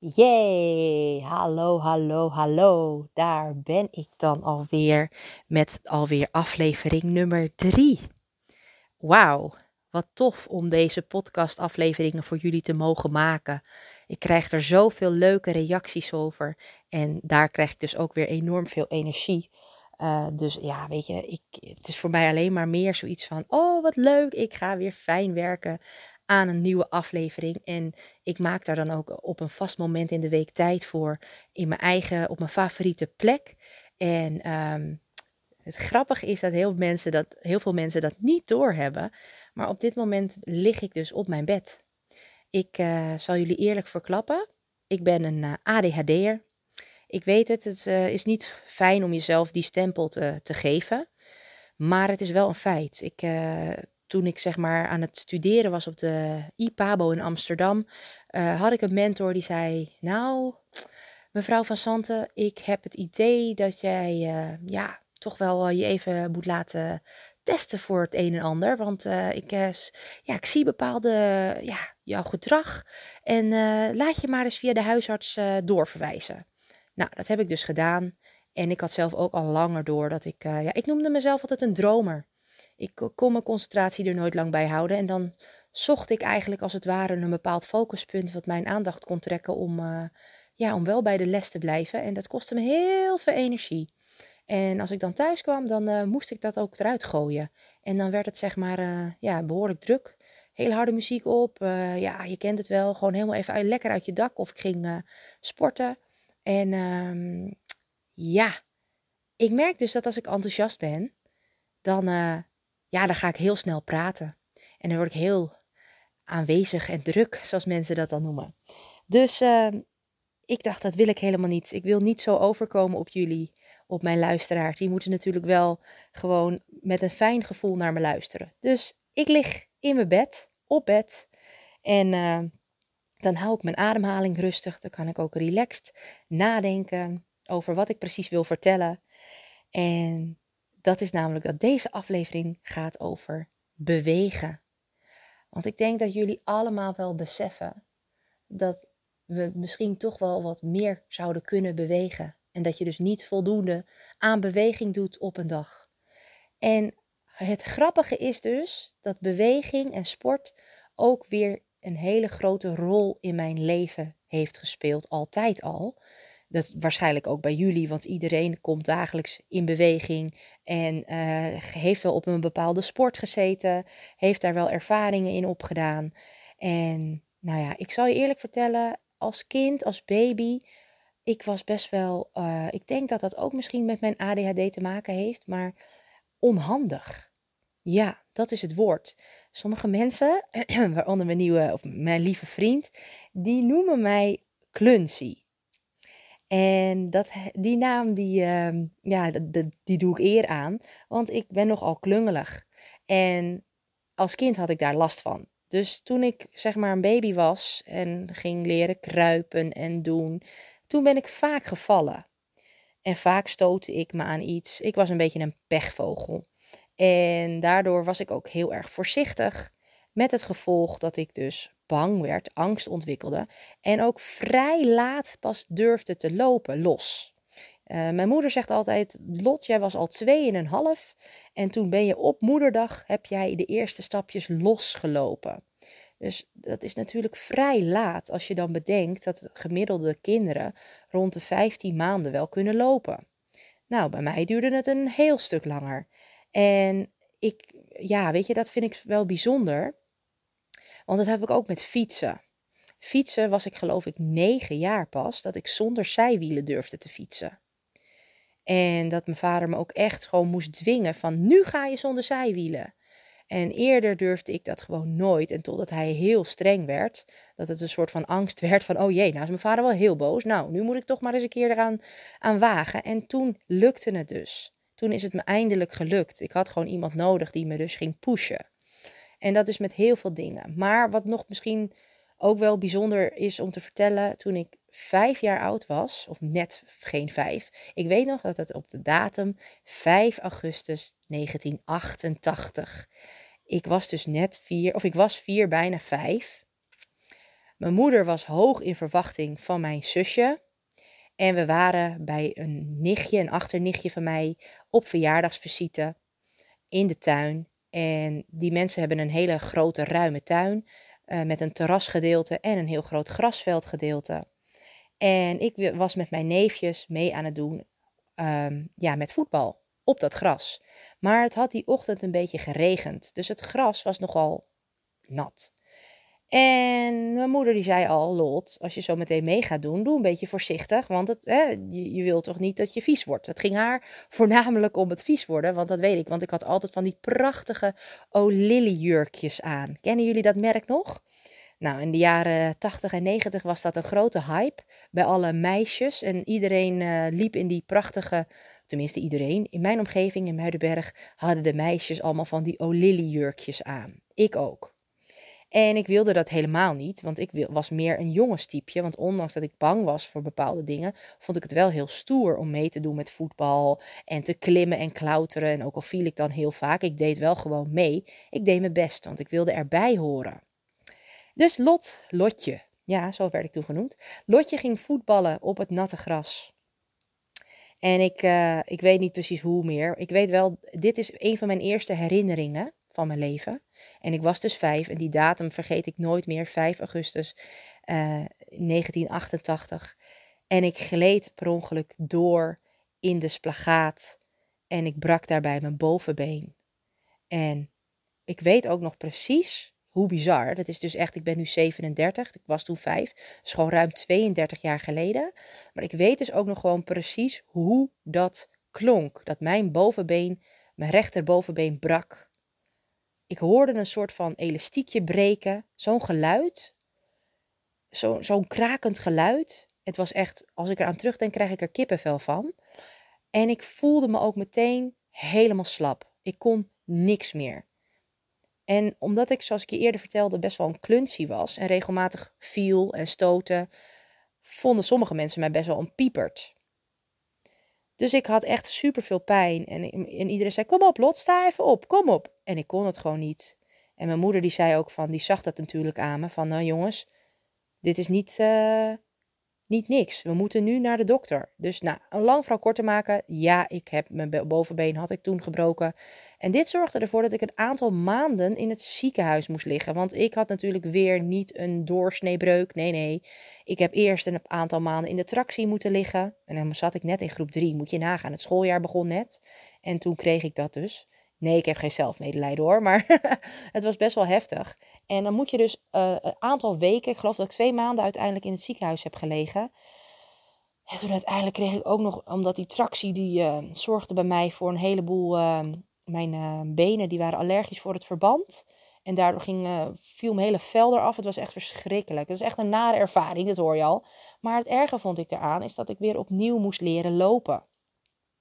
Yay! Hallo, hallo, hallo. Daar ben ik dan alweer met alweer aflevering nummer drie. Wauw, wat tof om deze podcastafleveringen voor jullie te mogen maken. Ik krijg er zoveel leuke reacties over en daar krijg ik dus ook weer enorm veel energie. Uh, dus ja, weet je, ik, het is voor mij alleen maar meer zoiets van: oh wat leuk, ik ga weer fijn werken aan een nieuwe aflevering. En ik maak daar dan ook op een vast moment in de week tijd voor. In mijn eigen, op mijn favoriete plek. En um, het grappige is dat heel, mensen dat heel veel mensen dat niet doorhebben. Maar op dit moment lig ik dus op mijn bed. Ik uh, zal jullie eerlijk verklappen. Ik ben een uh, ADHD'er. Ik weet het, het uh, is niet fijn om jezelf die stempel te, te geven. Maar het is wel een feit. Ik, toen ik zeg maar aan het studeren was op de IPABO in Amsterdam, uh, had ik een mentor die zei: Nou, mevrouw van Santen, ik heb het idee dat jij uh, ja, toch wel je even moet laten testen voor het een en ander. Want uh, ik, ja, ik zie bepaalde ja, jouw gedrag. En laat je maar eens via de huisarts doorverwijzen. Nou, dat heb ik dus gedaan. En ik had zelf ook al langer door dat ik, ja, ik noemde mezelf altijd een dromer. Ik kon mijn concentratie er nooit lang bij houden. En dan zocht ik eigenlijk als het ware een bepaald focuspunt wat mijn aandacht kon trekken om, uh, ja, om wel bij de les te blijven. En dat kostte me heel veel energie. En als ik dan thuis kwam, dan uh, moest ik dat ook eruit gooien. En dan werd het zeg maar ja, behoorlijk druk. Heel harde muziek op. ja, je kent het wel. Gewoon helemaal even lekker uit je dak. Of ik ging sporten. En um, ja, ik merk dus dat als ik enthousiast ben, dan ja, dan ga ik heel snel praten. En dan word ik heel aanwezig en druk, zoals mensen dat dan noemen. Dus uh, ik dacht, dat wil ik helemaal niet. Ik wil niet zo overkomen op jullie, op mijn luisteraars. Die moeten natuurlijk wel gewoon met een fijn gevoel naar me luisteren. Dus ik lig in mijn bed, op bed. En uh, dan hou ik mijn ademhaling rustig. Dan kan ik ook relaxed nadenken over wat ik precies wil vertellen. En dat is namelijk dat deze aflevering gaat over bewegen. Want ik denk dat jullie allemaal wel beseffen dat we misschien toch wel wat meer zouden kunnen bewegen. En dat je dus niet voldoende aan beweging doet op een dag. En het grappige is dus dat beweging en sport ook weer een hele grote rol in mijn leven heeft gespeeld, altijd al. Dat waarschijnlijk ook bij jullie, want iedereen komt dagelijks in beweging en uh, heeft wel op een bepaalde sport gezeten, heeft daar wel ervaringen in opgedaan. En nou ja, ik zal je eerlijk vertellen, als kind, als baby, ik was best wel, uh, ik denk dat dat ook misschien met mijn ADHD te maken heeft, maar onhandig. Ja, dat is het woord. Sommige mensen, waaronder mijn nieuwe of mijn lieve vriend, die noemen mij klunsie. En dat, die naam, die, uh, ja, die doe ik eer aan, want ik ben nogal klungelig. En als kind had ik daar last van. Dus toen ik zeg maar een baby was en ging leren kruipen en doen, toen ben ik vaak gevallen. En vaak stootte ik me aan iets. Ik was een beetje een pechvogel. En daardoor was ik ook heel erg voorzichtig. Met het gevolg dat ik dus bang werd, angst ontwikkelde en ook vrij laat pas durfde te lopen los. Uh, mijn moeder zegt altijd: Lot, jij was al twee en een half en toen ben je op moederdag heb jij de eerste stapjes losgelopen. Dus dat is natuurlijk vrij laat als je dan bedenkt dat gemiddelde kinderen rond de 15 maanden wel kunnen lopen. Nou, bij mij duurde het een heel stuk langer. En ik, ja, weet je, dat vind ik wel bijzonder. Want dat heb ik ook met fietsen. Fietsen was ik geloof ik negen jaar pas dat ik zonder zijwielen durfde te fietsen. En dat mijn vader me ook echt gewoon moest dwingen van nu ga je zonder zijwielen. En eerder durfde ik dat gewoon nooit. En totdat hij heel streng werd, dat het een soort van angst werd van, oh jee, nou is mijn vader wel heel boos. Nou, nu moet ik toch maar eens een keer eraan aan wagen. En toen lukte het dus. Toen is het me eindelijk gelukt. Ik had gewoon iemand nodig die me dus ging pushen. En dat is met heel veel dingen. Maar wat nog misschien ook wel bijzonder is om te vertellen, toen ik vijf jaar oud was, of net geen vijf, ik weet nog dat het op de datum 5 augustus 1988. Ik was dus net vier, of ik was vier, bijna vijf. Mijn moeder was hoog in verwachting van mijn zusje. En we waren bij een nichtje, een achternichtje van mij, op verjaardagsvisite in de tuin. En die mensen hebben een hele grote, ruime tuin. Uh, met een terrasgedeelte en een heel groot grasveldgedeelte. En ik was met mijn neefjes mee aan het doen um, ja, met voetbal op dat gras. Maar het had die ochtend een beetje geregend. Dus het gras was nogal nat. En mijn moeder die zei al, Lot, als je zo meteen mee gaat doen, doe een beetje voorzichtig. Want het, je, je wilt toch niet dat je vies wordt. Het ging haar voornamelijk om het vies worden, want dat weet ik. Want ik had altijd van die prachtige O'Lilly jurkjes aan. Kennen jullie dat merk nog? Nou, in de jaren 80 en 90 was dat een grote hype bij alle meisjes. En iedereen uh, liep in die prachtige, tenminste iedereen, in mijn omgeving in Muidenberg hadden de meisjes allemaal van die O'Lilly jurkjes aan. Ik ook. En ik wilde dat helemaal niet, want ik was meer een jongenstypje. Want ondanks dat ik bang was voor bepaalde dingen, vond ik het wel heel stoer om mee te doen met voetbal en te klimmen en klauteren. En ook al viel ik dan heel vaak, ik deed wel gewoon mee. Ik deed mijn best, want ik wilde erbij horen. Dus Lot, Lotje, ja, zo werd ik toen genoemd. Lotje ging voetballen op het natte gras. En ik, uh, ik weet niet precies hoe meer. Ik weet wel, dit is een van mijn eerste herinneringen mijn leven. En ik was dus vijf en die datum vergeet ik nooit meer, 5 augustus uh, eh, 1988. En ik gleed per ongeluk door in de splagaat en ik brak daarbij mijn bovenbeen. En ik weet ook nog precies hoe bizar. Dat is dus echt, ik ben nu 37, ik was toen 5. Dat is gewoon ruim 32 jaar geleden. Maar ik weet dus ook nog gewoon precies hoe dat klonk. Dat mijn bovenbeen, mijn rechterbovenbeen brak ik hoorde een soort van elastiekje breken. Zo'n geluid. Zo, zo'n krakend geluid. Het was echt, als ik eraan terugdenk, krijg ik er kippenvel van. En ik voelde me ook meteen helemaal slap. Ik kon niks meer. En omdat ik, zoals ik je eerder vertelde, best wel een klunsie was en regelmatig viel en stoten, vonden sommige mensen mij best wel een piepert. Dus ik had echt super veel pijn. En, en iedereen zei: Kom op, Lot, sta even op, kom op. En ik kon het gewoon niet. En mijn moeder die zei ook van, die zag dat natuurlijk aan me. Van nou jongens, dit is niet, uh, niet niks. We moeten nu naar de dokter. Dus nou, een lang verhaal kort te maken. Ja, ik heb mijn bovenbeen had ik toen gebroken. En dit zorgde ervoor dat ik een aantal maanden in het ziekenhuis moest liggen. Want ik had natuurlijk weer niet een doorsneebreuk. Nee, nee. Ik heb eerst een aantal maanden in de tractie moeten liggen. En dan zat ik net in groep 3. Moet je nagaan. Het schooljaar begon net. En toen kreeg ik dat dus. Nee, ik heb geen zelfmedelijden hoor, maar het was best wel heftig. En dan moet je dus uh, een aantal weken, ik geloof dat ik twee maanden uiteindelijk in het ziekenhuis heb gelegen. En toen uiteindelijk kreeg ik ook nog, omdat die tractie die uh, zorgde bij mij voor een heleboel, uh, mijn benen die waren allergisch voor het verband. En daardoor ging, viel mijn hele vel eraf. Het was echt verschrikkelijk. Het is echt een nare ervaring, dat hoor je al. Maar het erge vond ik eraan, is dat ik weer opnieuw moest leren lopen.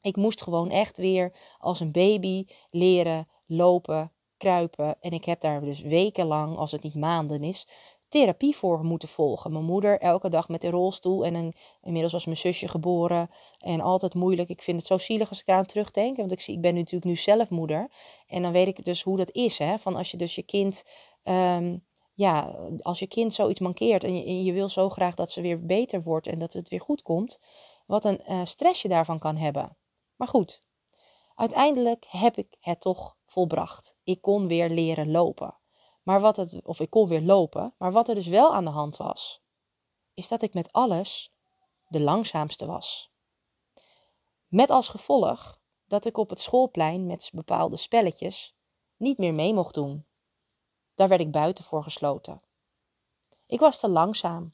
Ik moest gewoon echt weer als een baby leren lopen, kruipen. En ik heb daar dus wekenlang, als het niet maanden is, therapie voor moeten volgen. Mijn moeder elke dag met de rolstoel en een, inmiddels was mijn zusje geboren en altijd moeilijk. Ik vind het zo zielig als ik eraan terugdenk, want ik, zie, ik ben natuurlijk nu zelf moeder en dan weet ik dus hoe dat is. Hè? Van als je dus je kind, um, ja, als je kind zoiets mankeert en je, je, wil zo graag dat ze weer beter wordt en dat het weer goed komt, wat een uh, stress je daarvan kan hebben. Maar goed, uiteindelijk heb ik het toch volbracht. Ik kon weer leren lopen. Maar wat het, of ik kon weer lopen, maar wat er dus wel aan de hand was, is dat ik met alles de langzaamste was. Met als gevolg dat ik op het schoolplein met bepaalde spelletjes niet meer mee mocht doen. Daar werd ik buiten voor gesloten. Ik was te langzaam.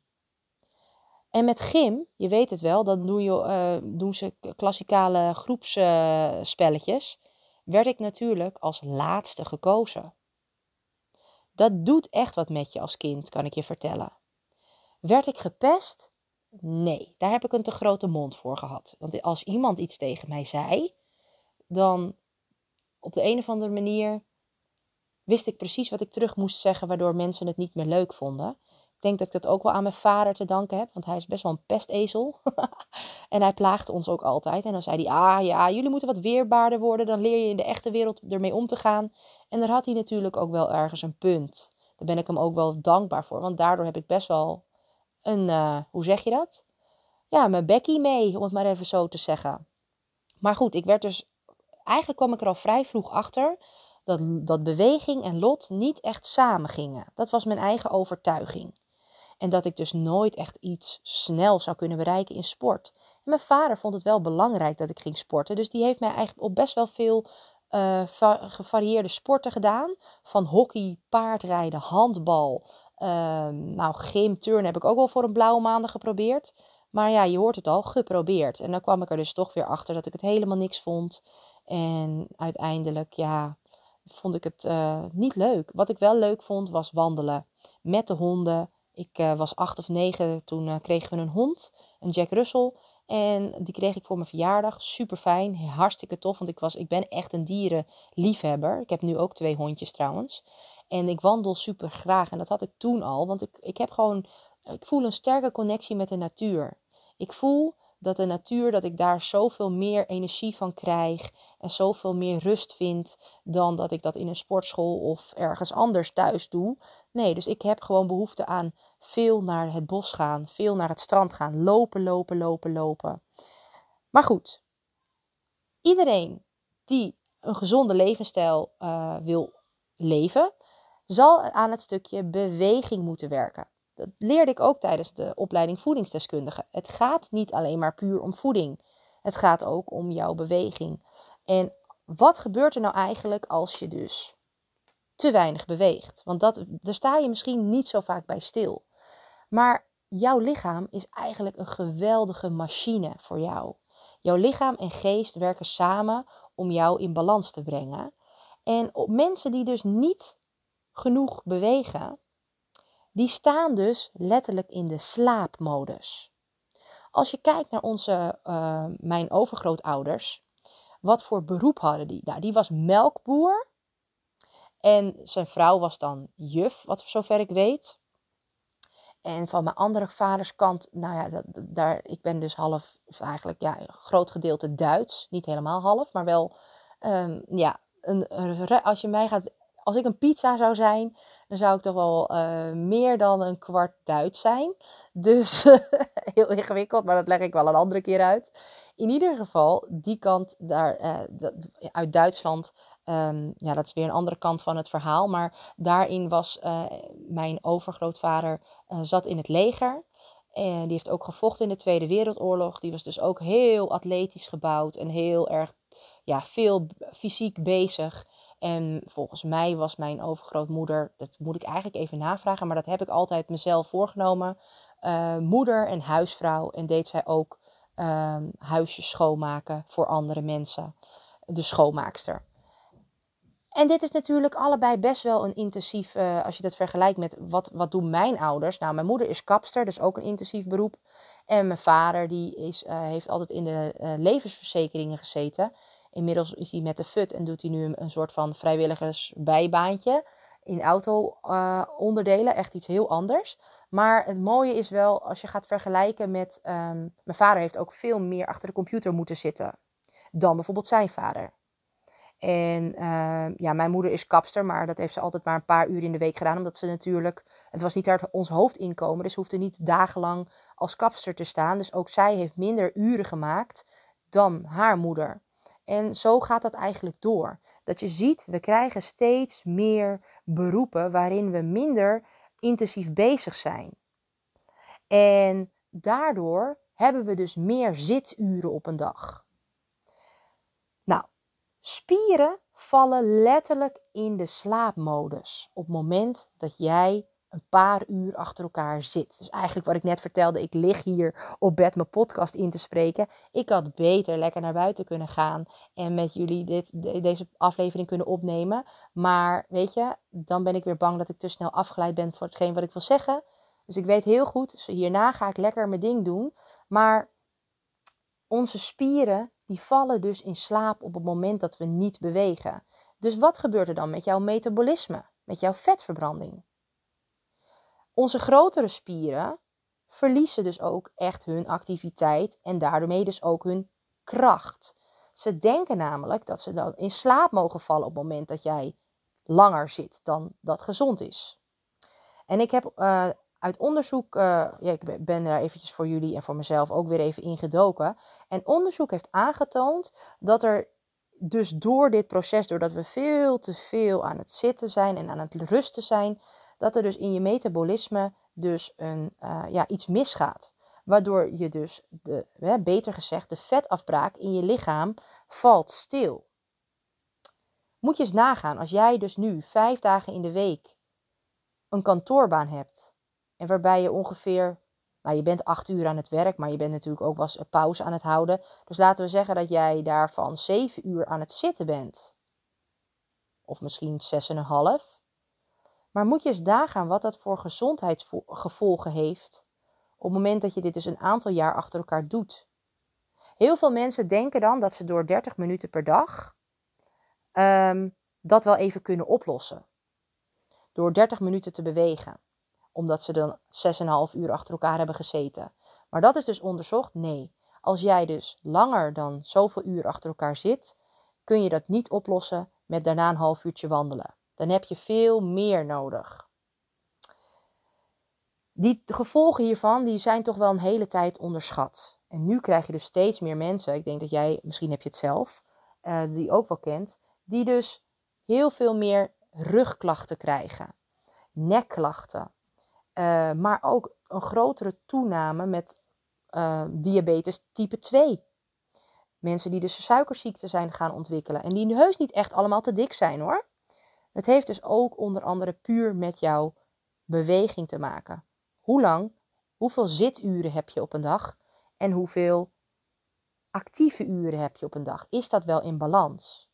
En met gym, je weet het wel, dan doe je, uh, doen ze klassikale groepsspelletjes. Uh, werd ik natuurlijk als laatste gekozen. Dat doet echt wat met je als kind, kan ik je vertellen. Werd ik gepest? Nee, daar heb ik een te grote mond voor gehad. Want als iemand iets tegen mij zei, dan op de een of andere manier wist ik precies wat ik terug moest zeggen, waardoor mensen het niet meer leuk vonden denk dat ik dat ook wel aan mijn vader te danken heb, want hij is best wel een pestezel. en hij plaagde ons ook altijd. En dan zei hij, ah ja, jullie moeten wat weerbaarder worden, dan leer je in de echte wereld ermee om te gaan. En daar had hij natuurlijk ook wel ergens een punt. Daar ben ik hem ook wel dankbaar voor. Want daardoor heb ik best wel een, uh, hoe zeg je dat? Ja, mijn bekkie mee, om het maar even zo te zeggen. Maar goed, ik werd dus, eigenlijk kwam ik er al vrij vroeg achter dat, dat beweging en lot niet echt samen gingen. Dat was mijn eigen overtuiging. En dat ik dus nooit echt iets snel zou kunnen bereiken in sport. En mijn vader vond het wel belangrijk dat ik ging sporten. Dus die heeft mij eigenlijk op best wel veel uh, gevarieerde sporten gedaan. Van hockey, paardrijden, handbal. Uh, nou, gym, turn heb ik ook wel voor een blauwe maanden geprobeerd. Maar ja, je hoort het al, geprobeerd. En dan kwam ik er dus toch weer achter dat ik het helemaal niks vond. En uiteindelijk, ja, vond ik het uh, niet leuk. Wat ik wel leuk vond, was wandelen met de honden. Ik uh, was acht of negen, toen uh, kregen we een hond, een Jack Russell. En die kreeg ik voor mijn verjaardag. Super fijn, hartstikke tof, want ik, was, ik ben echt een dierenliefhebber. Ik heb nu ook twee hondjes trouwens. En ik wandel super graag en dat had ik toen al, want ik, ik heb gewoon, ik voel een sterke connectie met de natuur. Ik voel dat de natuur, dat ik daar zoveel meer energie van krijg en zoveel meer rust vind dan dat ik dat in een sportschool of ergens anders thuis doe. Nee, dus ik heb gewoon behoefte aan veel naar het bos gaan, veel naar het strand gaan, lopen, lopen, lopen, lopen. Maar goed, iedereen die een gezonde levensstijl uh, wil leven, zal aan het stukje beweging moeten werken. Dat leerde ik ook tijdens de opleiding voedingsdeskundige. Het gaat niet alleen maar puur om voeding. Het gaat ook om jouw beweging. En wat gebeurt er nou eigenlijk als je dus te weinig beweegt? Want dat, daar sta je misschien niet zo vaak bij stil. Maar jouw lichaam is eigenlijk een geweldige machine voor jou. Jouw lichaam en geest werken samen om jou in balans te brengen. En op mensen die dus niet genoeg bewegen, die staan dus letterlijk in de slaapmodus. Als je kijkt naar onze, uh, mijn overgrootouders, wat voor beroep hadden die? Nou, die was melkboer. En zijn vrouw was dan juf, wat zover ik weet. En van mijn andere vaders kant, nou ja, daar, ik ben dus half, of eigenlijk ja, een groot gedeelte Duits. Niet helemaal half, maar wel, um, ja, een, als je mij gaat als ik een pizza zou zijn, dan zou ik toch wel uh, meer dan een kwart Duits zijn. Dus heel ingewikkeld, maar dat leg ik wel een andere keer uit. In ieder geval, die kant daar uh, uit Duitsland, um, ja, dat is weer een andere kant van het verhaal. Maar daarin was uh, mijn overgrootvader zat in het leger. En die heeft ook gevochten in de Tweede Wereldoorlog. Die was dus ook heel atletisch gebouwd en heel erg ja, veel fysiek bezig. En volgens mij was mijn overgrootmoeder, dat moet ik eigenlijk even navragen, maar dat heb ik altijd mezelf voorgenomen. Uh, moeder en huisvrouw. En deed zij ook uh, huisjes schoonmaken voor andere mensen. De schoonmaakster. En dit is natuurlijk allebei best wel een intensief, uh, als je dat vergelijkt met wat, wat doen mijn ouders. Nou, mijn moeder is kapster, dus ook een intensief beroep. En mijn vader die is, uh, heeft altijd in de levensverzekeringen gezeten. Inmiddels is hij met de FUT en doet hij nu een, soort van vrijwilligersbijbaantje in auto-onderdelen. echt iets heel anders. Maar het mooie is wel, als je gaat vergelijken met... Um, mijn vader heeft ook veel meer achter de computer moeten zitten dan bijvoorbeeld zijn vader. En uh, ja, mijn moeder is kapster, maar dat heeft ze altijd maar een paar uur in de week gedaan. Omdat ze natuurlijk, het was niet uit ons hoofdinkomen, dus hoefde niet dagenlang als kapster te staan. Dus ook zij heeft minder uren gemaakt dan haar moeder. En zo gaat dat eigenlijk door. Dat je ziet, we krijgen steeds meer beroepen waarin we minder intensief bezig zijn. En daardoor hebben we dus meer zituren op een dag. Nou, spieren vallen letterlijk in de slaapmodus op het moment dat jij een paar uur achter elkaar zit. Dus eigenlijk wat ik net vertelde, ik lig hier op bed mijn podcast in te spreken. Ik had beter lekker naar buiten kunnen gaan en met jullie dit, deze aflevering kunnen opnemen. Maar weet je, dan ben ik weer bang dat ik te snel afgeleid ben voor hetgeen wat ik wil zeggen. Dus ik weet heel goed, hierna ga ik lekker mijn ding doen. Maar onze spieren, die vallen dus in slaap op het moment dat we niet bewegen. Dus wat gebeurt er dan met jouw metabolisme, met jouw vetverbranding? Onze grotere spieren verliezen dus ook echt hun activiteit en daarmee dus ook hun kracht. Ze denken namelijk dat ze dan in slaap mogen vallen op het moment dat jij langer zit dan dat gezond is. En ik heb uh, uit onderzoek, uh, ja, ik ben daar eventjes voor jullie en voor mezelf ook weer even ingedoken. En onderzoek heeft aangetoond dat er dus door dit proces, doordat we veel te veel aan het zitten zijn en aan het rusten zijn, dat er dus in je metabolisme dus een, uh, ja, iets misgaat. Waardoor je dus, de, hè, beter gezegd, de vetafbraak in je lichaam valt stil. Moet je eens nagaan, als jij dus nu vijf dagen in de week een kantoorbaan hebt. En waarbij je ongeveer, nou je bent acht uur aan het werk, maar je bent natuurlijk ook wel een pauze aan het houden. Dus laten we zeggen dat jij daarvan zeven uur aan het zitten bent. Of misschien zes en een half. Maar moet je eens nagaan wat dat voor gezondheidsgevolgen heeft op het moment dat je dit dus een aantal jaar achter elkaar doet. Heel veel mensen denken dan dat ze door 30 minuten per dag um, dat wel even kunnen oplossen. Door 30 minuten te bewegen. Omdat ze dan 6,5 uur achter elkaar hebben gezeten. Maar dat is dus onderzocht? Nee. Als jij dus langer dan zoveel uur achter elkaar zit, kun je dat niet oplossen met daarna een half uurtje wandelen. Dan heb je veel meer nodig. Die gevolgen hiervan die zijn toch wel een hele tijd onderschat. En nu krijg je dus steeds meer mensen, ik denk dat jij, misschien heb je het zelf, uh, die ook wel kent, die dus heel veel meer rugklachten krijgen, nekklachten, uh, maar ook een grotere toename met uh, diabetes type 2. Mensen die dus suikerziekte zijn gaan ontwikkelen en die heus niet echt allemaal te dik zijn hoor. Het heeft dus ook onder andere puur met jouw beweging te maken. Hoe lang, hoeveel zituren heb je op een dag en hoeveel actieve uren heb je op een dag? Is dat wel in balans?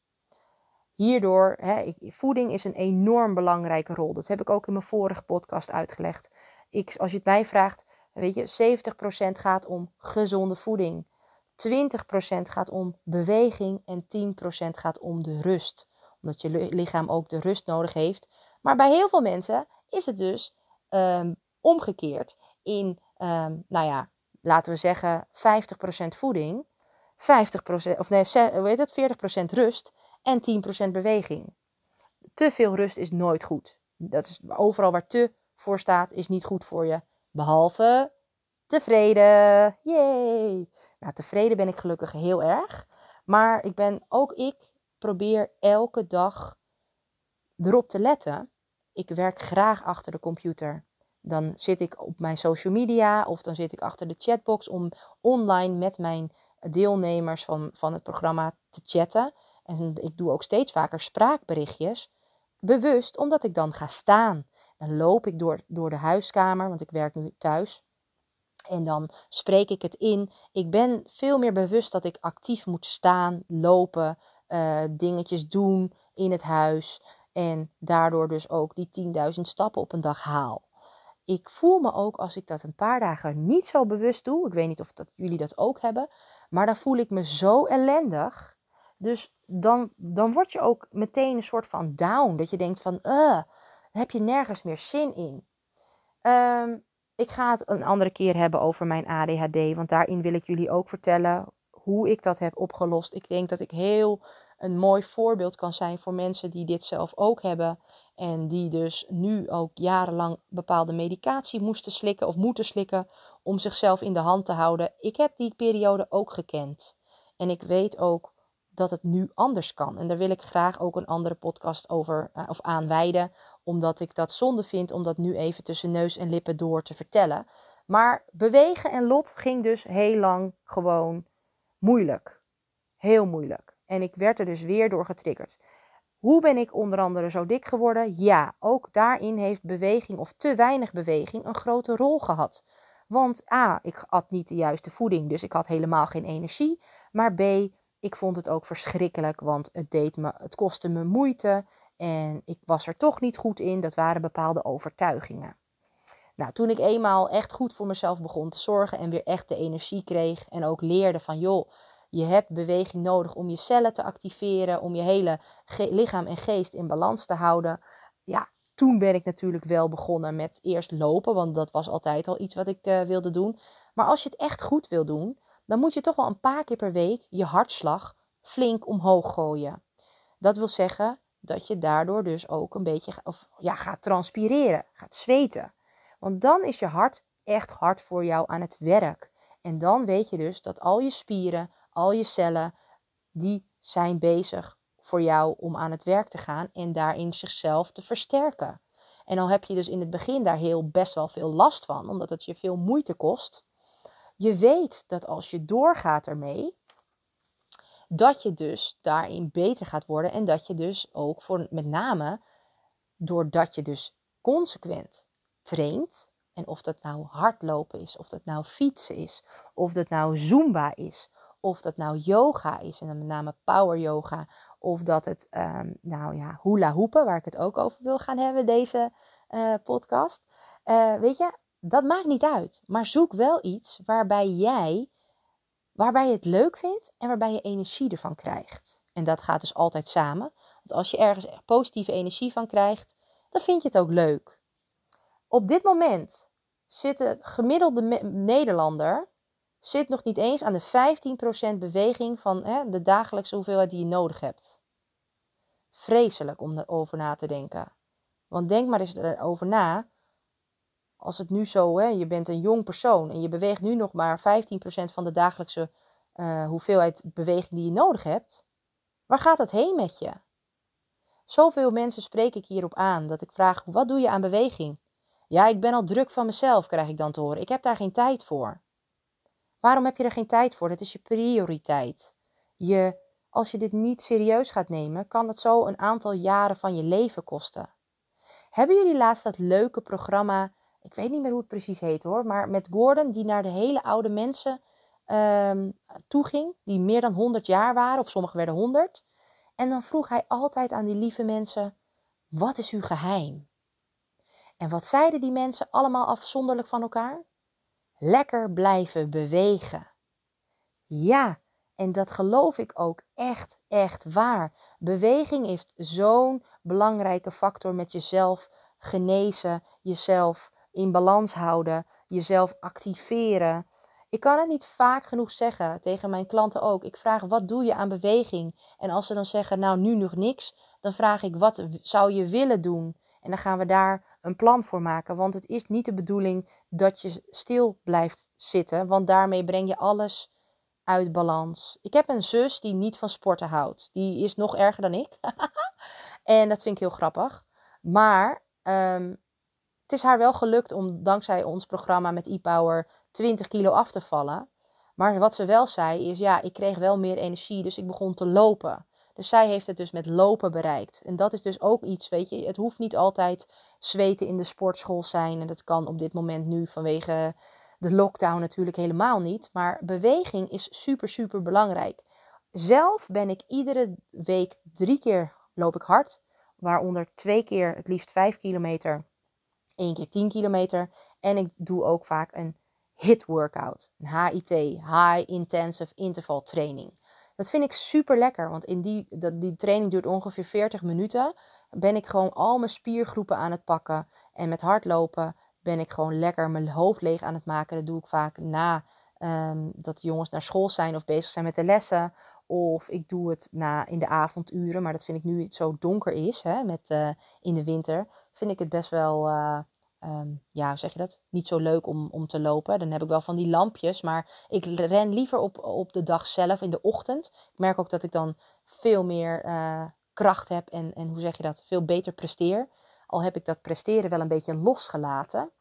Hierdoor, hè, voeding is een enorm belangrijke rol. Dat heb ik ook in mijn vorige podcast uitgelegd. Ik, als je het mij vraagt, weet je, 70% gaat om gezonde voeding. 20% gaat om beweging en 10% gaat om de rust. Omdat je lichaam ook de rust nodig heeft. Maar bij heel veel mensen is het dus um, omgekeerd. In, um, nou ja, laten we zeggen 50% voeding, 50%, of nee, hoe het, 40% rust en 10% beweging. Te veel rust is nooit goed. Dat is overal waar te voor staat, is niet goed voor je. Behalve tevreden. Yay! Nou, tevreden ben ik gelukkig heel erg. Maar ik ben ook ik probeer elke dag erop te letten. Ik werk graag achter de computer. Dan zit ik op mijn social media of dan zit ik achter de chatbox om online met mijn deelnemers van, van het programma te chatten. En ik doe ook steeds vaker spraakberichtjes. Bewust, omdat ik dan ga staan. Dan loop ik door, door de huiskamer, want ik werk nu thuis. En dan spreek ik het in. Ik ben veel meer bewust dat ik actief moet staan, lopen, uh, dingetjes doen in het huis. En daardoor dus ook die 10.000 stappen op een dag haal. Ik voel me ook als ik dat een paar dagen niet zo bewust doe. Ik weet niet of dat, jullie dat ook hebben. Maar dan voel ik me zo ellendig. Dus dan, dan word je ook meteen een soort van down. Dat je denkt van, uh, heb je nergens meer zin in. Um, ik ga het een andere keer hebben over mijn ADHD. Want daarin wil ik jullie ook vertellen hoe ik dat heb opgelost. Ik denk dat ik heel een mooi voorbeeld kan zijn voor mensen die dit zelf ook hebben. En die dus nu ook jarenlang bepaalde medicatie moesten slikken of moeten slikken om zichzelf in de hand te houden. Ik heb die periode ook gekend. En ik weet ook dat het nu anders kan. En daar wil ik graag ook een andere podcast over uh, of aanwijden, omdat ik dat zonde vind om dat nu even tussen neus en lippen door te vertellen. Maar bewegen en lot ging dus heel lang gewoon moeilijk. Heel moeilijk. En ik werd er dus weer door getriggerd. Hoe ben ik onder andere zo dik geworden? Ja, ook daarin heeft beweging of te weinig beweging een grote rol gehad. Want A, ik at niet de juiste voeding, dus ik had helemaal geen energie. Maar B, ik vond het ook verschrikkelijk, want het, deed me, het kostte me moeite en ik was er toch niet goed in. Dat waren bepaalde overtuigingen. Nou, toen ik eenmaal echt goed voor mezelf begon te zorgen en weer echt de energie kreeg en ook leerde van joh, je hebt beweging nodig om je cellen te activeren, om je hele lichaam en geest in balans te houden. Ja, toen ben ik natuurlijk wel begonnen met eerst lopen, want dat was altijd al iets wat ik uh, wilde doen. Maar als je het echt goed wil doen, dan moet je toch wel een paar keer per week je hartslag flink omhoog gooien. Dat wil zeggen, dat je daardoor dus ook een beetje of, ja, gaat transpireren, gaat zweten. Want dan is je hart echt hard voor jou aan het werk. En dan weet je dus dat al je spieren, al je cellen, die zijn bezig voor jou om aan het werk te gaan en daarin zichzelf te versterken. En al heb je dus in het begin daar heel best wel veel last van, omdat het je veel moeite kost. Je weet dat als je doorgaat ermee, dat je dus daarin beter gaat worden en dat je dus ook voor met name doordat je dus consequent traint en of dat nou hardlopen is, of dat nou fietsen is, of dat nou zumba is, of dat nou yoga is en dan met name power yoga, of dat het um, nou ja hula hoepen, waar ik het ook over wil gaan hebben deze uh, podcast. Uh, weet je, dat maakt niet uit, maar zoek wel iets waarbij jij waarbij je het leuk vindt en waarbij je energie ervan krijgt. En dat gaat dus altijd samen. Want als je ergens positieve energie van krijgt, dan vind je het ook leuk. Op dit moment zit de gemiddelde Nederlander zit nog niet eens aan de 15% beweging van hè, de dagelijkse hoeveelheid die je nodig hebt. Vreselijk om erover na te denken. Want denk maar eens erover na als het nu zo, hè, je bent een jong persoon en je beweegt nu nog maar 15% van de dagelijkse uh, hoeveelheid beweging die je nodig hebt, waar gaat het heen met je? Zoveel mensen spreek ik hierop aan dat ik vraag: wat doe je aan beweging? Ja, ik ben al druk van mezelf, krijg ik dan te horen. Ik heb daar geen tijd voor. Waarom heb je er geen tijd voor? Dat is je prioriteit. Je, als je dit niet serieus gaat nemen, kan het zo een aantal jaren van je leven kosten. Hebben jullie laatst dat leuke programma ik weet niet meer hoe het precies heet hoor, maar met Gordon die naar de hele oude mensen um, toeging, die meer dan 100 jaar waren, of sommigen werden 100. En dan vroeg hij altijd aan die lieve mensen: Wat is uw geheim? En wat zeiden die mensen allemaal afzonderlijk van elkaar? Lekker blijven bewegen. Ja, en dat geloof ik ook echt, echt waar. Beweging heeft zo'n belangrijke factor met jezelf genezen, jezelf in balans houden, jezelf activeren. Ik kan het niet vaak genoeg zeggen tegen mijn klanten ook. Ik vraag wat doe je aan beweging? En als ze dan zeggen, nou nu nog niks, dan vraag ik wat zou je willen doen? En dan gaan we daar een plan voor maken. Want het is niet de bedoeling dat je stil blijft zitten, want daarmee breng je alles uit balans. Ik heb een zus die niet van sporten houdt. Die is nog erger dan ik. en dat vind ik heel grappig. Maar um, het is haar wel gelukt om dankzij ons programma met e-power 20 kilo af te vallen. Maar wat ze wel zei is, ja, ik kreeg wel meer energie, dus ik begon te lopen. Dus zij heeft het dus met lopen bereikt. En dat is dus ook iets, weet je, het hoeft niet altijd zweten in de sportschool zijn. En dat kan op dit moment nu vanwege de lockdown natuurlijk helemaal niet. Maar beweging is super, super belangrijk. Zelf ben ik iedere week drie keer loop ik hard. Waaronder twee keer het liefst vijf kilometer één keer 10 kilometer. En ik doe ook vaak een HIT workout. Een HIT, High Intensive Interval Training. Dat vind ik super lekker, want in die, dat, die training duurt ongeveer 40 minuten. Ben ik gewoon al mijn spiergroepen aan het pakken. En met hardlopen ben ik gewoon lekker mijn hoofd leeg aan het maken. Dat doe ik vaak na um, dat de jongens naar school zijn of bezig zijn met de lessen. Of ik doe het na in de avonduren. Maar dat vind ik nu het zo donker is, hè, met, uh, in de winter. Vind ik het best wel, uh, um, ja, hoe zeg je dat? Niet zo leuk om, om te lopen. Dan heb ik wel van die lampjes. Maar ik ren liever op, op de dag zelf, in de ochtend. Ik merk ook dat ik dan veel meer uh, kracht heb. En, en hoe zeg je dat? Veel beter presteer. Al heb ik dat presteren wel een beetje losgelaten.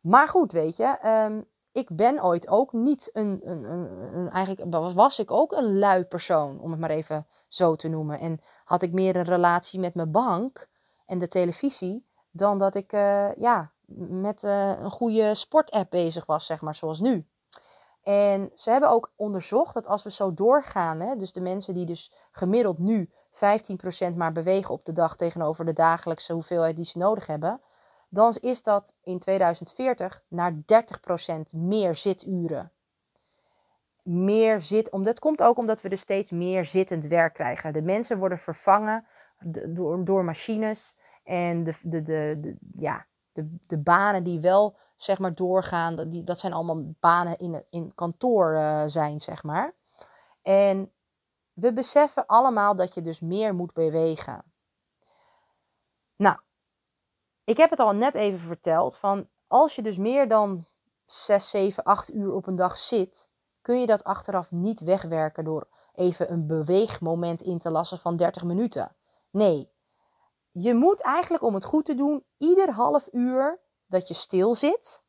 Maar goed, weet je. Um, ik ben ooit ook niet een, een, een, een, Eigenlijk was ik ook een lui persoon, om het maar even zo te noemen. En had ik meer een relatie met mijn bank en de televisie. Dan dat ik uh, ja, met uh, een goede sportapp bezig was, zeg maar, zoals nu. En ze hebben ook onderzocht dat als we zo doorgaan, hè, dus de mensen die dus gemiddeld nu 15% maar bewegen op de dag tegenover de dagelijkse hoeveelheid die ze nodig hebben, dan is dat in 2040 naar 30% meer zituren. Meer zit, om, dat komt ook omdat we dus steeds meer zittend werk krijgen. De mensen worden vervangen door, door machines. En de, de, de, ja, de, de banen die wel zeg maar doorgaan, die, dat zijn allemaal banen in, in kantoor uh, zijn, zeg maar. En we beseffen allemaal dat je dus meer moet bewegen. ik heb het al net even verteld van als je dus meer dan 6, 7, 8 uur op een dag zit, kun je dat achteraf niet wegwerken door even een beweegmoment in te lassen van 30 minuten. Nee, je moet eigenlijk om het goed te doen, ieder half uur dat je stil zit,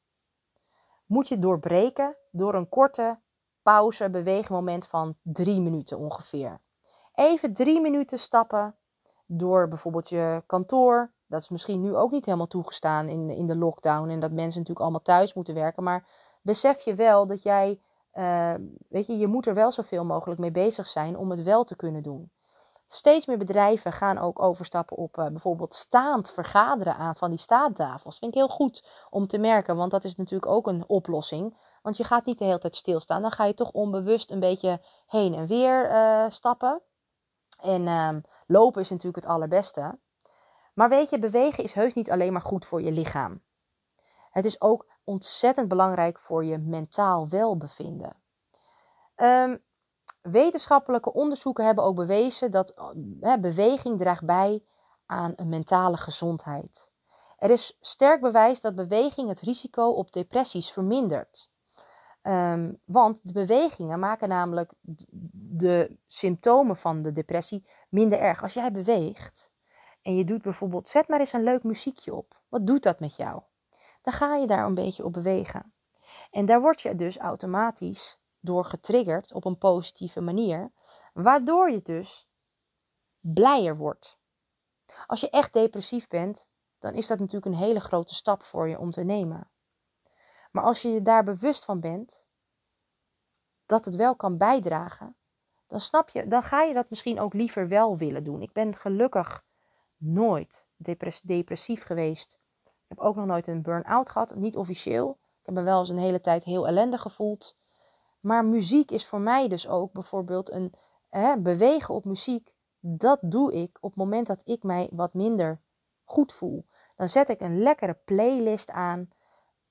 moet je doorbreken door een korte pauze, beweegmoment van drie minuten ongeveer. Even drie minuten stappen door bijvoorbeeld je kantoor. Dat is misschien nu ook niet helemaal toegestaan in, in de lockdown en dat mensen natuurlijk allemaal thuis moeten werken. Maar besef je wel dat jij, uh, weet je, je moet er wel zoveel mogelijk mee bezig zijn om het wel te kunnen doen. Steeds meer bedrijven gaan ook overstappen op uh, bijvoorbeeld staand vergaderen aan van die staattafels. Vind ik heel goed om te merken, want dat is natuurlijk ook een oplossing. Want je gaat niet de hele tijd stilstaan. Dan ga je toch onbewust een beetje heen en weer uh, stappen. En uh, lopen is natuurlijk het allerbeste. Maar weet je, bewegen is heus niet alleen maar goed voor je lichaam. Het is ook ontzettend belangrijk voor je mentaal welbevinden. Um, Wetenschappelijke onderzoeken hebben ook bewezen dat hè, beweging draagt bij aan een mentale gezondheid. Er is sterk bewijs dat beweging het risico op depressies vermindert. Um, want de bewegingen maken namelijk de symptomen van de depressie minder erg. Als jij beweegt en je doet bijvoorbeeld, zet maar eens een leuk muziekje op. Wat doet dat met jou? Dan ga je daar een beetje op bewegen. En daar word je dus automatisch door getriggerd op een positieve manier, waardoor je dus blijer wordt. Als je echt depressief bent, dan is dat natuurlijk een hele grote stap voor je om te nemen. Maar als je je daar bewust van bent dat het wel kan bijdragen, dan snap je, dan ga je dat misschien ook liever wel willen doen. Ik ben gelukkig nooit depressief geweest. Ik heb ook nog nooit een burn-out gehad, niet officieel. Ik heb me wel eens een hele tijd heel ellendig gevoeld. Maar muziek is voor mij dus ook bijvoorbeeld een hè, bewegen op muziek. Dat doe ik op het moment dat ik mij wat minder goed voel. Dan zet ik een lekkere playlist aan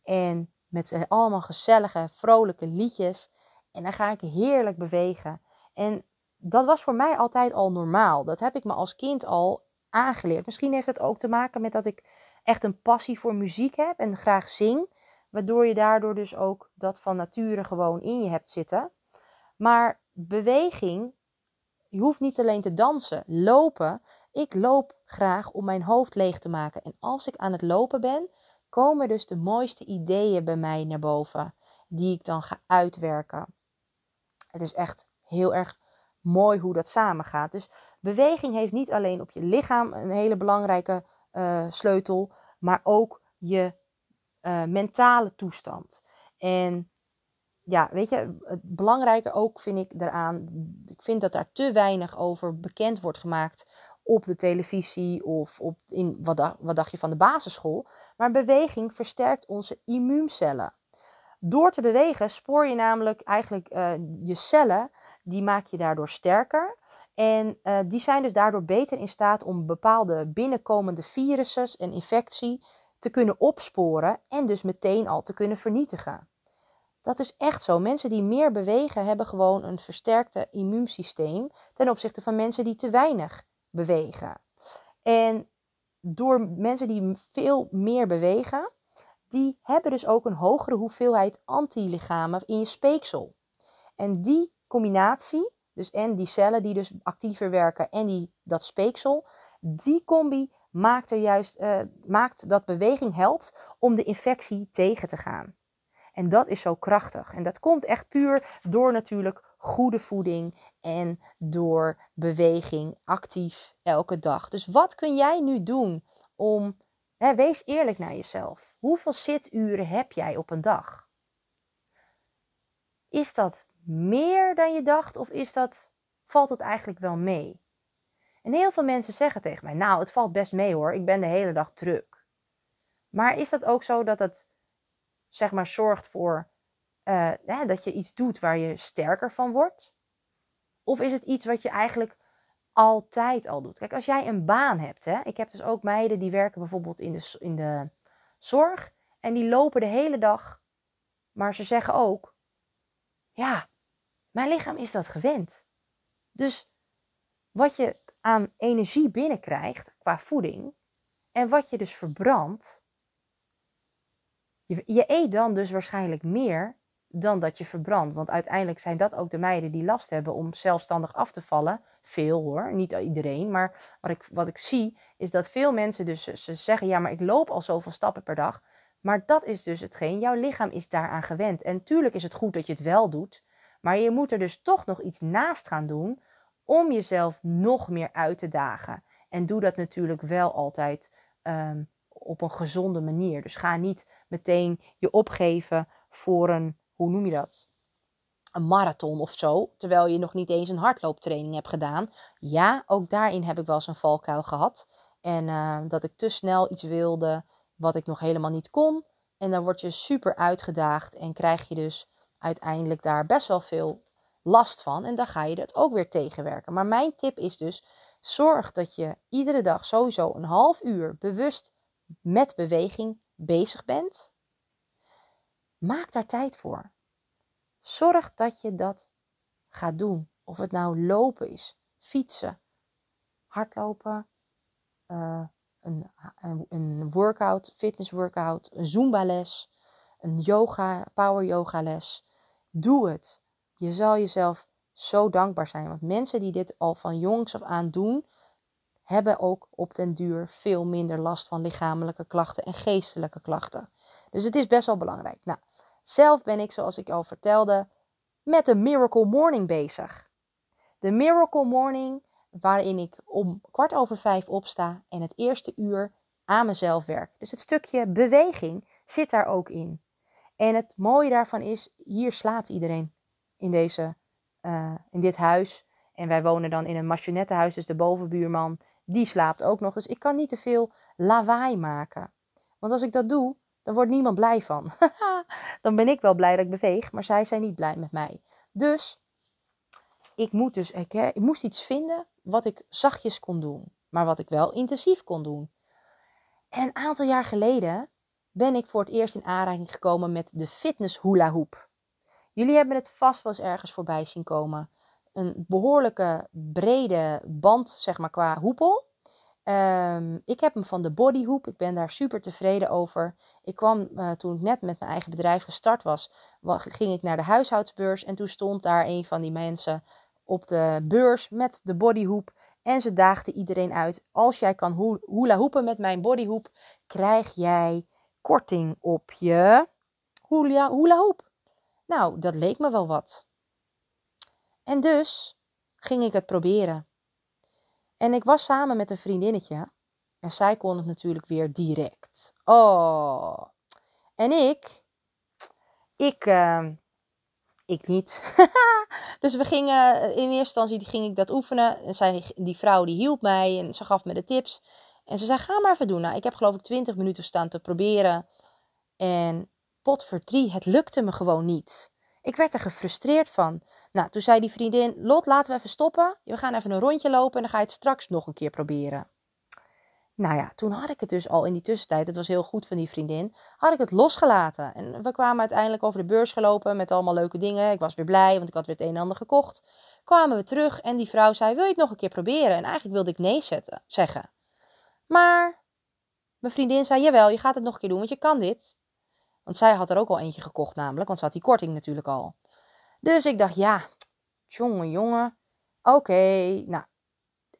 en met allemaal gezellige, vrolijke liedjes. En dan ga ik heerlijk bewegen. En dat was voor mij altijd al normaal. Dat heb ik me als kind al aangeleerd. Misschien heeft het ook te maken met dat ik echt een passie voor muziek heb en graag zing. Waardoor je daardoor dus ook dat van nature gewoon in je hebt zitten. Maar beweging, je hoeft niet alleen te dansen, lopen. Ik loop graag om mijn hoofd leeg te maken. En als ik aan het lopen ben, komen dus de mooiste ideeën bij mij naar boven. Die ik dan ga uitwerken. Het is echt heel erg mooi hoe dat samengaat. Dus beweging heeft niet alleen op je lichaam een hele belangrijke uh, sleutel, maar ook je uh, mentale toestand. En ja, weet je, het belangrijke ook vind ik daaraan, ik vind dat daar te weinig over bekend wordt gemaakt op de televisie of op in, wat, wat dacht je van de basisschool. Maar beweging versterkt onze immuuncellen. Door te bewegen spoor je namelijk eigenlijk uh, je cellen, die maak je daardoor sterker. En uh, die zijn dus daardoor beter in staat om bepaalde binnenkomende virussen en infectie te kunnen opsporen en dus meteen al te kunnen vernietigen. Dat is echt zo. Mensen die meer bewegen hebben gewoon een versterkte immuunsysteem ten opzichte van mensen die te weinig bewegen. En door mensen die veel meer bewegen, die hebben dus ook een hogere hoeveelheid antilichamen in je speeksel. En die combinatie, dus en die cellen die dus actiever werken en die, dat speeksel, die combi maakt, er juist, uh, maakt dat beweging helpt om de infectie tegen te gaan. En dat is zo krachtig. En dat komt echt puur door natuurlijk goede voeding en door beweging actief elke dag. Dus wat kun jij nu doen om, hè, wees eerlijk naar jezelf. Hoeveel zituren heb jij op een dag? Is dat meer dan je dacht of is dat, valt het eigenlijk wel mee? En heel veel mensen zeggen tegen mij: Nou, het valt best mee hoor, ik ben de hele dag druk. Maar is dat ook zo dat het, zeg maar, zorgt voor uh, hè, dat je iets doet waar je sterker van wordt? Of is het iets wat je eigenlijk altijd al doet? Kijk, als jij een baan hebt, hè, ik heb dus ook meiden die werken bijvoorbeeld in de, in de zorg en die lopen de hele dag, maar ze zeggen ook: Ja, mijn lichaam is dat gewend. Dus wat je aan energie binnenkrijgt qua voeding En wat je dus verbrandt, je, je eet dan dus waarschijnlijk meer dan dat je verbrandt. Want uiteindelijk zijn dat ook de meiden die last hebben om zelfstandig af te vallen. Veel hoor, niet iedereen. Maar wat ik, wat ik zie is dat veel mensen dus ze zeggen: ja, maar ik loop al zoveel stappen per dag. Maar dat is dus hetgeen, jouw lichaam is daaraan gewend. En tuurlijk is het goed dat je het wel doet. Maar je moet er dus toch nog iets naast gaan doen om jezelf nog meer uit te dagen. En doe dat natuurlijk wel altijd ehm, op een gezonde manier. Dus ga niet meteen je opgeven voor een, hoe noem je dat? Een marathon of zo, terwijl je nog niet eens een hardlooptraining hebt gedaan. Ja, ook daarin heb ik wel eens een valkuil gehad. En uh, dat ik te snel iets wilde wat ik nog helemaal niet kon. En dan word je super uitgedaagd en krijg je dus uiteindelijk daar best wel veel last van. En dan ga je dat ook weer tegenwerken. Maar mijn tip is dus: zorg dat je iedere dag sowieso een half uur bewust met beweging bezig bent. Maak daar tijd voor. Zorg dat je dat gaat doen. Of het nou lopen is, fietsen, hardlopen, uh, een, een, een workout, fitness workout, een zumba les, een yoga, power yoga les. Doe het. Je zal jezelf zo dankbaar zijn. Want mensen die dit al van jongs af aan doen, hebben ook op den duur veel minder last van lichamelijke klachten en geestelijke klachten. Dus het is best wel belangrijk. Nou, zelf ben ik, zoals ik al vertelde, met de Miracle Morning bezig. De Miracle Morning, waarin ik om kwart over vijf opsta en het eerste uur aan mezelf werk. Dus het stukje beweging zit daar ook in. En het mooie daarvan is, hier slaapt iedereen in, deze, uh, in dit huis. En wij wonen dan in een marionettenhuis, dus de bovenbuurman, die slaapt ook nog. Dus ik kan niet te veel lawaai maken. Want als ik dat doe, dan wordt niemand blij van. dan ben ik wel blij dat ik beweeg, maar zij zijn niet blij met mij. Dus ik, moet dus, ik, ik moest iets vinden wat ik zachtjes kon doen, maar wat ik wel intensief kon doen. En een aantal jaar geleden ben ik voor het eerst in aanraking gekomen met de fitness hula hoop. Jullie hebben het vast wel eens ergens voorbij zien komen. Een behoorlijke brede band, zeg maar, qua hoepel. Um, ik heb hem van de bodyhoop. Ik ben daar super tevreden over. Ik kwam uh, toen ik net met mijn eigen bedrijf gestart was, ging ik naar de huishoudsbeurs. En toen stond daar een van die mensen op de beurs met de bodyhoop. En ze daagde iedereen uit. Als jij kan hula hoepen met mijn bodyhoop, krijg jij korting op je hula, hula. Nou, dat leek me wel wat. En dus ging ik het proberen. En ik was samen met een vriendinnetje. En zij kon het natuurlijk weer direct. Oh. En ik, ik, uh, ik niet. dus we gingen, in eerste instantie ging ik dat oefenen. En zij, die vrouw die hielp mij en ze gaf me de tips. En ze zei, ga maar even doen. Nou, ik heb geloof ik 20 minuten staan te proberen. En pot voor drie, het lukte me gewoon niet. Ik werd er gefrustreerd van. Nou, toen zei die vriendin, Lot, laten we even stoppen. We gaan even een rondje lopen en dan ga je het straks nog een keer proberen. Nou ja, toen had ik het dus al in die tussentijd, het was heel goed van die vriendin, had ik het losgelaten. En we kwamen uiteindelijk over de beurs gelopen met allemaal leuke dingen. Ik was weer blij, want ik had weer het een en ander gekocht. Kwamen we terug en die vrouw zei, wil je het nog een keer proberen? En eigenlijk wilde ik nee zetten, zeggen. Maar mijn vriendin zei, jawel, je gaat het nog een keer doen, want je kan dit. Want zij had er ook al eentje gekocht namelijk, want ze had die korting natuurlijk al. Dus ik dacht, ja, jongen, jongen, oké, nou.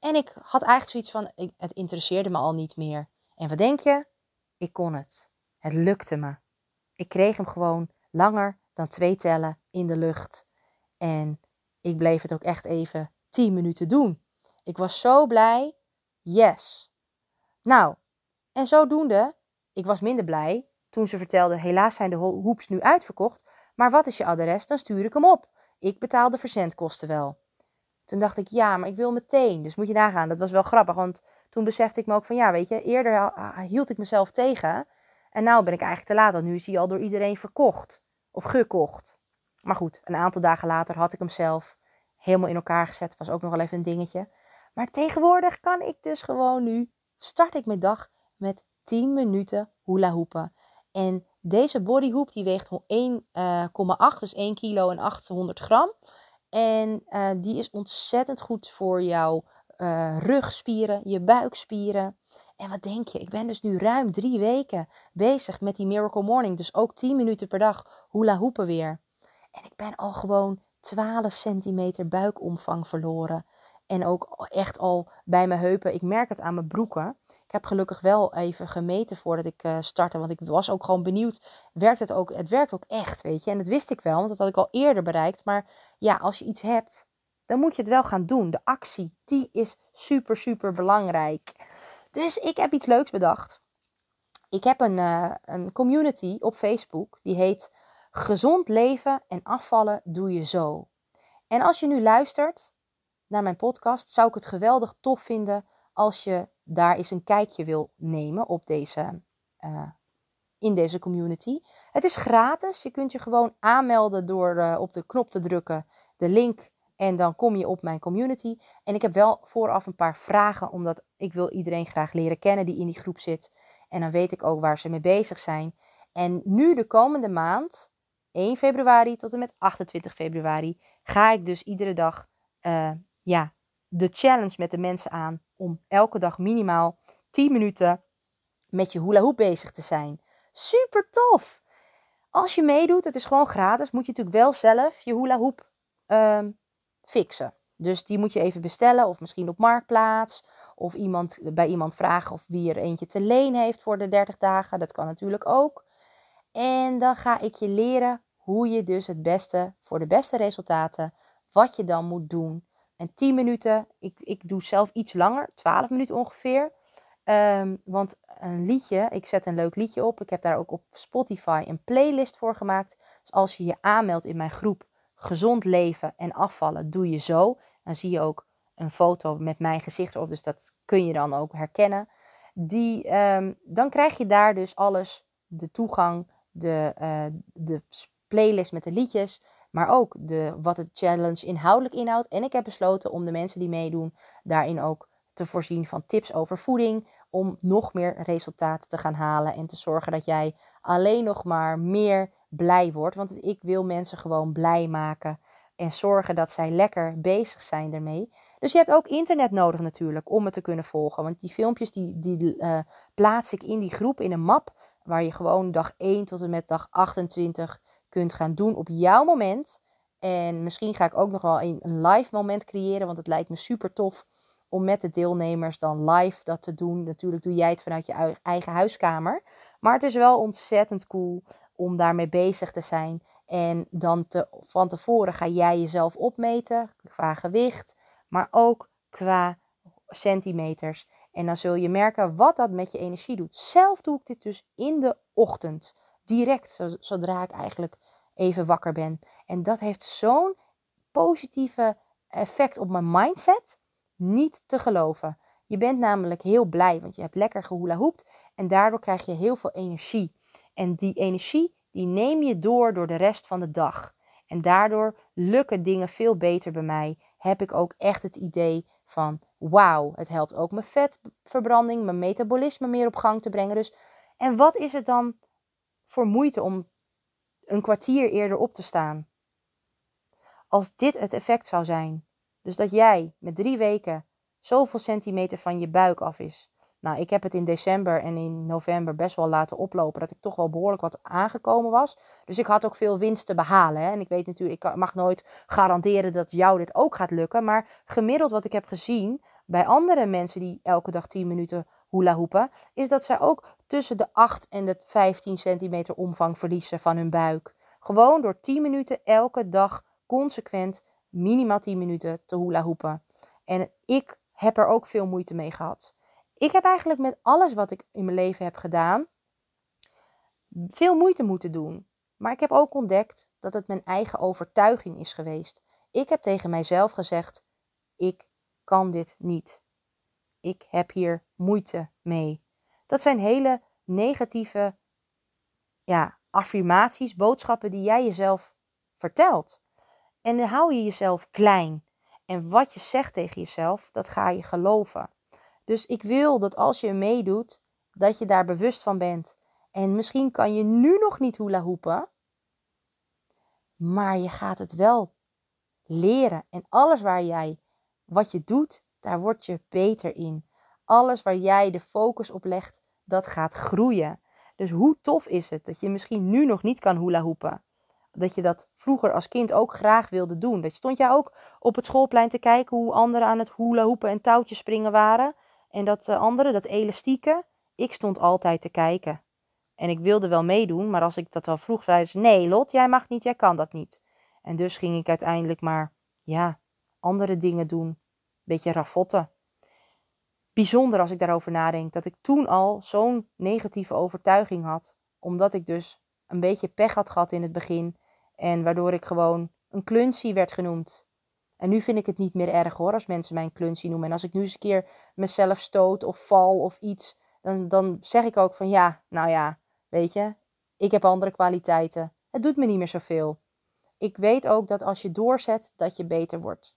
En ik had eigenlijk zoiets van, het interesseerde me al niet meer. En wat denk je? Ik kon het. Het lukte me. Ik kreeg hem gewoon langer dan twee tellen in de lucht. En ik bleef het ook echt even tien minuten doen. Ik was zo blij. Yes. Nou, en zodoende, ik was minder blij toen ze vertelde: helaas zijn de hoeps nu uitverkocht. Maar wat is je adres? Dan stuur ik hem op. Ik betaal de verzendkosten wel. Toen dacht ik, ja, maar ik wil meteen. Dus moet je nagaan. Dat was wel grappig, want toen besefte ik me ook van, ja, weet je, eerder hield ik mezelf tegen. En nu ben ik eigenlijk te laat, want nu is hij al door iedereen verkocht. Of gekocht. Maar goed, een aantal dagen later had ik hem zelf helemaal in elkaar gezet. Was ook nog wel even een dingetje. Maar tegenwoordig kan ik dus gewoon nu, start ik mijn dag met 10 minuten hula hoepen. En deze bodyhoop die weegt 1,8, uh, dus 1 kilo en 800 gram. En uh, die is ontzettend goed voor jouw uh, rugspieren, je buikspieren. En wat denk je? Ik ben dus nu ruim drie weken bezig met die Miracle Morning. Dus ook 10 minuten per dag hula hoepen weer. En ik ben al gewoon 12 centimeter buikomvang verloren. En ook echt al bij mijn heupen. Ik merk het aan mijn broeken. Ik heb gelukkig wel even gemeten voordat ik uh, startte. Want ik was ook gewoon benieuwd. Werkt het ook? Het werkt ook echt, weet je. En dat wist ik wel, want dat had ik al eerder bereikt. Maar ja, als je iets hebt, dan moet je het wel gaan doen. De actie, die is super, super belangrijk. Dus ik heb iets leuks bedacht. Ik heb een, uh, een community op Facebook. Die heet Gezond leven en afvallen doe je zo. En als je nu luistert naar mijn podcast, zou ik het geweldig tof vinden als je daar eens een kijkje wil nemen op deze, uh, in deze community. Het is gratis. Je kunt je gewoon aanmelden door uh, op de knop te drukken, de link, en dan kom je op mijn community. En ik heb wel vooraf een paar vragen, omdat ik wil iedereen graag leren kennen die in die groep zit. En dan weet ik ook waar ze mee bezig zijn. En nu de komende maand, 1 februari tot en met 28 februari, ga ik dus iedere dag uh, ja, de challenge met de mensen aan om elke dag minimaal 10 minuten met je hula hoop bezig te zijn. Super tof! Als je meedoet, het is gewoon gratis, moet je natuurlijk wel zelf je hula hoop uh, fixen. Dus die moet je even bestellen of misschien op Marktplaats. Of iemand, bij iemand vragen of wie er eentje te leen heeft voor de 30 dagen. Dat kan natuurlijk ook. En dan ga ik je leren hoe je dus het beste, voor de beste resultaten, wat je dan moet doen. En 10 minuten, ik, ik doe zelf iets langer, 12 minuten ongeveer. Um, want een liedje, ik zet een leuk liedje op. Ik heb daar ook op Spotify een playlist voor gemaakt. Dus als je je aanmeldt in mijn groep gezond leven en afvallen doe je zo. Dan zie je ook een foto met mijn gezicht erop, dus dat kun je dan ook herkennen. Die, um, dan krijg je daar dus alles, de toegang, de, uh, de playlist met de liedjes, maar ook de, wat het challenge inhoudelijk inhoudt. En ik heb besloten om de mensen die meedoen daarin ook te voorzien van tips over voeding, om nog meer resultaten te gaan halen en te zorgen dat jij alleen nog maar meer blij wordt. Want ik wil mensen gewoon blij maken en zorgen dat zij lekker bezig zijn ermee. Dus je hebt ook internet nodig natuurlijk om het te kunnen volgen. Want die filmpjes die, die uh, plaats ik in die groep in een map waar je gewoon dag 1 tot en met dag 28 kunt gaan doen op jouw moment. En misschien ga ik ook nog wel een, een live moment creëren, want het lijkt me super tof om met de deelnemers dan live dat te doen. Natuurlijk doe jij het vanuit je eigen huiskamer. Maar het is wel ontzettend cool om daarmee bezig te zijn. En dan te, van tevoren ga jij jezelf opmeten qua gewicht, maar ook qua centimeters. En dan zul je merken wat dat met je energie doet. Zelf doe ik dit dus in de ochtend, direct zodra ik eigenlijk even wakker ben. En dat heeft zo'n positieve effect op mijn mindset. Niet te geloven. Je bent namelijk heel blij, want je hebt lekker gehula hoept en daardoor krijg je heel veel energie. En die energie, die neem je door door de rest van de dag. En daardoor lukken dingen veel beter bij mij. Heb ik ook echt het idee van, wauw, het helpt ook mijn vetverbranding, mijn metabolisme meer op gang te brengen. Dus, en wat is het dan voor moeite om een kwartier eerder op te staan? Als dit het effect zou zijn. Dus dat jij met drie weken zoveel centimeter van je buik af is. Nou, ik heb het in december en in november best wel laten oplopen dat ik toch wel behoorlijk wat aangekomen was. Dus ik had ook veel winst te behalen. Hè? En ik weet natuurlijk, ik mag nooit garanderen dat jou dit ook gaat lukken. Maar gemiddeld wat ik heb gezien bij andere mensen die elke dag 10 minuten hula hoepen, is dat zij ook tussen de 8 en de 15 centimeter omvang verliezen van hun buik. Gewoon door 10 minuten elke dag consequent minimaal 10 minuten te hula hoepen. En ik heb er ook veel moeite mee gehad. Ik heb eigenlijk met alles wat ik in mijn leven heb gedaan veel moeite moeten doen. Maar ik heb ook ontdekt dat het mijn eigen overtuiging is geweest. Ik heb tegen mijzelf gezegd: ik kan dit niet. Ik heb hier moeite mee. Dat zijn hele negatieve ja, affirmaties, boodschappen die jij jezelf vertelt. En dan hou je jezelf klein. En wat je zegt tegen jezelf, dat ga je geloven. Dus ik wil dat als je meedoet, dat je daar bewust van bent. En misschien kan je nu nog niet hula hoepen, maar je gaat het wel leren. En alles waar jij, wat je doet, daar word je beter in. Alles waar jij de focus op legt, dat gaat groeien. Dus hoe tof is het dat je misschien nu nog niet kan hula hoepen? Dat je dat vroeger als kind ook graag wilde doen. Dat stond jij ook op het schoolplein te kijken hoe anderen aan het hula hoepen en touwtjes springen waren. En dat uh, andere, dat elastieke, ik stond altijd te kijken. En ik wilde wel meedoen, maar als ik dat al vroeg, zei ze: Nee, Lot, jij mag niet, jij kan dat niet. En dus ging ik uiteindelijk maar, ja, andere dingen doen. Beetje ravotten. Bijzonder als ik daarover nadenk, dat ik toen al zo'n negatieve overtuiging had. Omdat ik dus een beetje pech had gehad in het begin. En waardoor ik gewoon een klunsie werd genoemd. En nu vind ik het niet meer erg hoor, als mensen mij een noemen. En als ik nu eens een keer mezelf stoot of val of iets, dan, dan zeg ik ook van ja, nou ja, weet je, ik heb andere kwaliteiten. Het doet me niet meer zoveel. Ik weet ook dat als je doorzet, dat je beter wordt.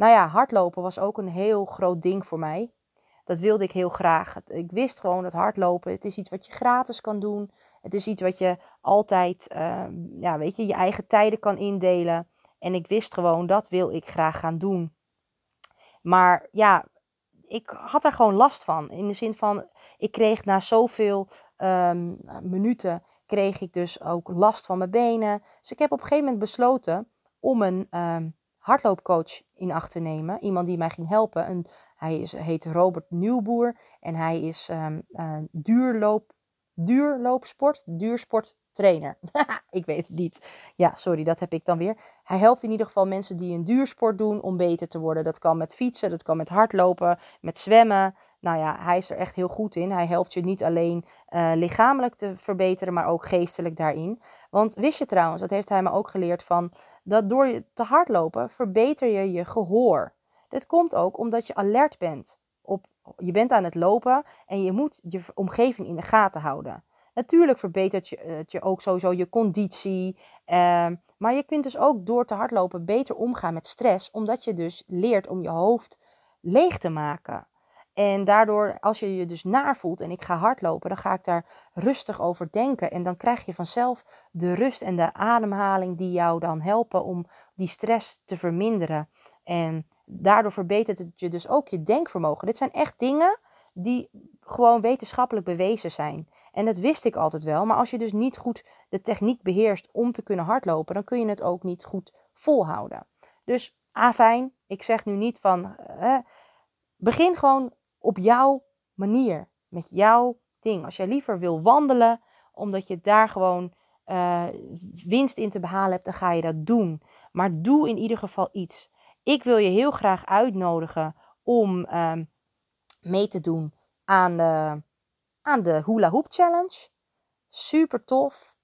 Nou ja, hardlopen was ook een heel groot ding voor mij. Dat wilde ik heel graag. Ik wist gewoon dat hardlopen, het is iets wat je gratis kan doen. Het is iets wat je altijd, ehm, ja, weet je, je eigen tijden kan indelen. En ik wist gewoon, dat wil ik graag gaan doen. Maar ja, ik had er gewoon last van. In de zin van, ik kreeg na zoveel um, minuten, kreeg ik dus ook last van mijn benen. Dus ik heb op een gegeven moment besloten om een um, hardloopcoach in acht te nemen. Iemand die mij ging helpen. En hij is, heet Robert Nieuwboer en hij is um, duurloop, duurloopsport, duursporttrainer. ik weet het niet. Ja, sorry, dat heb ik dan weer. Hij helpt in ieder geval mensen die een duursport doen om beter te worden. Dat kan met fietsen, dat kan met hardlopen, met zwemmen. Nou ja, hij is er echt heel goed in. Hij helpt je niet alleen uh, lichamelijk te verbeteren, maar ook geestelijk daarin. Want wist je trouwens, dat heeft hij me ook geleerd van, dat door te hardlopen verbeter je je gehoor. Dit komt ook omdat je alert bent. Op, je bent aan het lopen en je moet je omgeving in de gaten houden. Natuurlijk verbetert je, het je ook sowieso je conditie. Uh, maar je kunt dus ook door te hardlopen beter omgaan met stress, omdat je dus leert om je hoofd leeg te maken. En daardoor, als je je dus naar voelt en ik ga hardlopen, dan ga ik daar rustig over denken. En dan krijg je vanzelf de rust en de ademhaling die jou dan helpen om die stress te verminderen. En daardoor verbetert het je dus ook je denkvermogen. Dit zijn echt dingen die gewoon wetenschappelijk bewezen zijn. En dat wist ik altijd wel. Maar als je dus niet goed de techniek beheerst om te kunnen hardlopen, dan kun je het ook niet goed volhouden. Dus afijn, ik zeg nu niet van. Eh, begin gewoon op jouw manier, met jouw ding. Als jij liever wil wandelen, omdat je daar gewoon uh, winst in te behalen hebt, dan ga je dat doen. Maar doe in ieder geval iets. Ik wil je heel graag uitnodigen om uh, mee te doen aan de, aan de Hula Hoop Challenge. Super tof.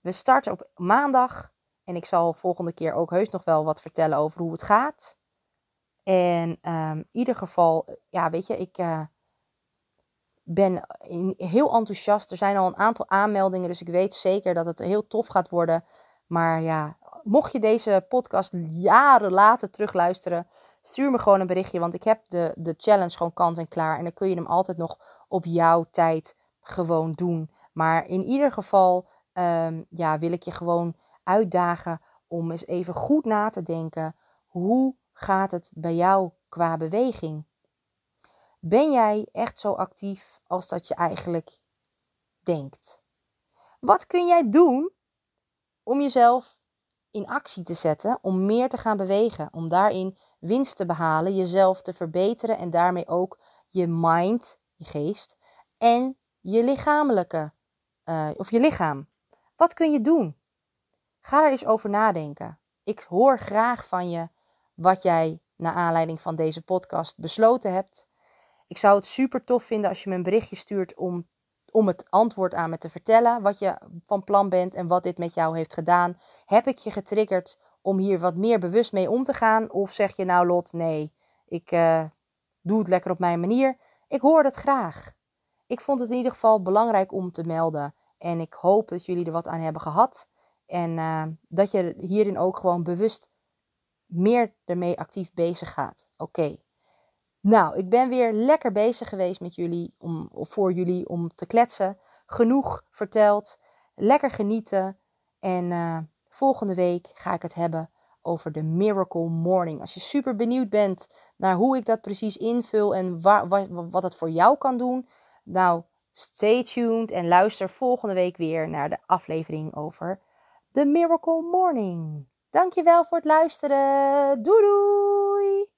We starten op maandag. En ik zal volgende keer ook heus nog wel wat vertellen over hoe het gaat. En um, in ieder geval, ja, weet je, ik uh, ben heel enthousiast. Er zijn al een aantal aanmeldingen, dus ik weet zeker dat het heel tof gaat worden. Maar ja, mocht je deze podcast jaren later terugluisteren, stuur me gewoon een berichtje. Want ik heb de, de challenge gewoon kant en klaar. En dan kun je hem altijd nog op jouw tijd gewoon doen. Maar in ieder geval um, ja, wil ik je gewoon uitdagen om eens even goed na te denken. Hoe gaat het bij jou qua beweging? Ben jij echt zo actief als dat je eigenlijk denkt? Wat kun jij doen om jezelf in actie te zetten, om meer te gaan bewegen, om daarin winst te behalen, jezelf te verbeteren en daarmee ook je mind, je geest en je lichamelijke uh, of je lichaam. Wat kun je doen? Ga er eens over nadenken. Ik hoor graag van je wat jij naar aanleiding van deze podcast besloten hebt. Ik zou het super tof vinden als je me een berichtje stuurt om, om het antwoord aan me te vertellen. Wat je van plan bent en wat dit met jou heeft gedaan. Heb ik je getriggerd om hier wat meer bewust mee om te gaan? Of zeg je nou Lot, nee, ik uh, doe het lekker op mijn manier. Ik hoor het graag. Ik vond het in ieder geval belangrijk om te melden. En ik hoop dat jullie er wat aan hebben gehad. En uh, dat je hierin ook gewoon bewust meer ermee actief bezig gaat. Oké. Nou, ik ben weer lekker bezig geweest met jullie, om, voor jullie, om te kletsen. Genoeg verteld. Lekker genieten. En uh, volgende week ga ik het hebben over de Miracle Morning. Als je super benieuwd bent naar hoe ik dat precies invul en wat, wat het voor jou kan doen, nou, stay tuned en luister volgende week weer naar de aflevering over de Miracle Morning. Dankjewel voor het luisteren. Doei doei!